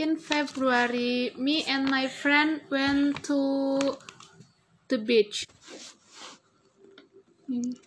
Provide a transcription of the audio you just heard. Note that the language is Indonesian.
in February, me and my friend went to the beach. Hmm.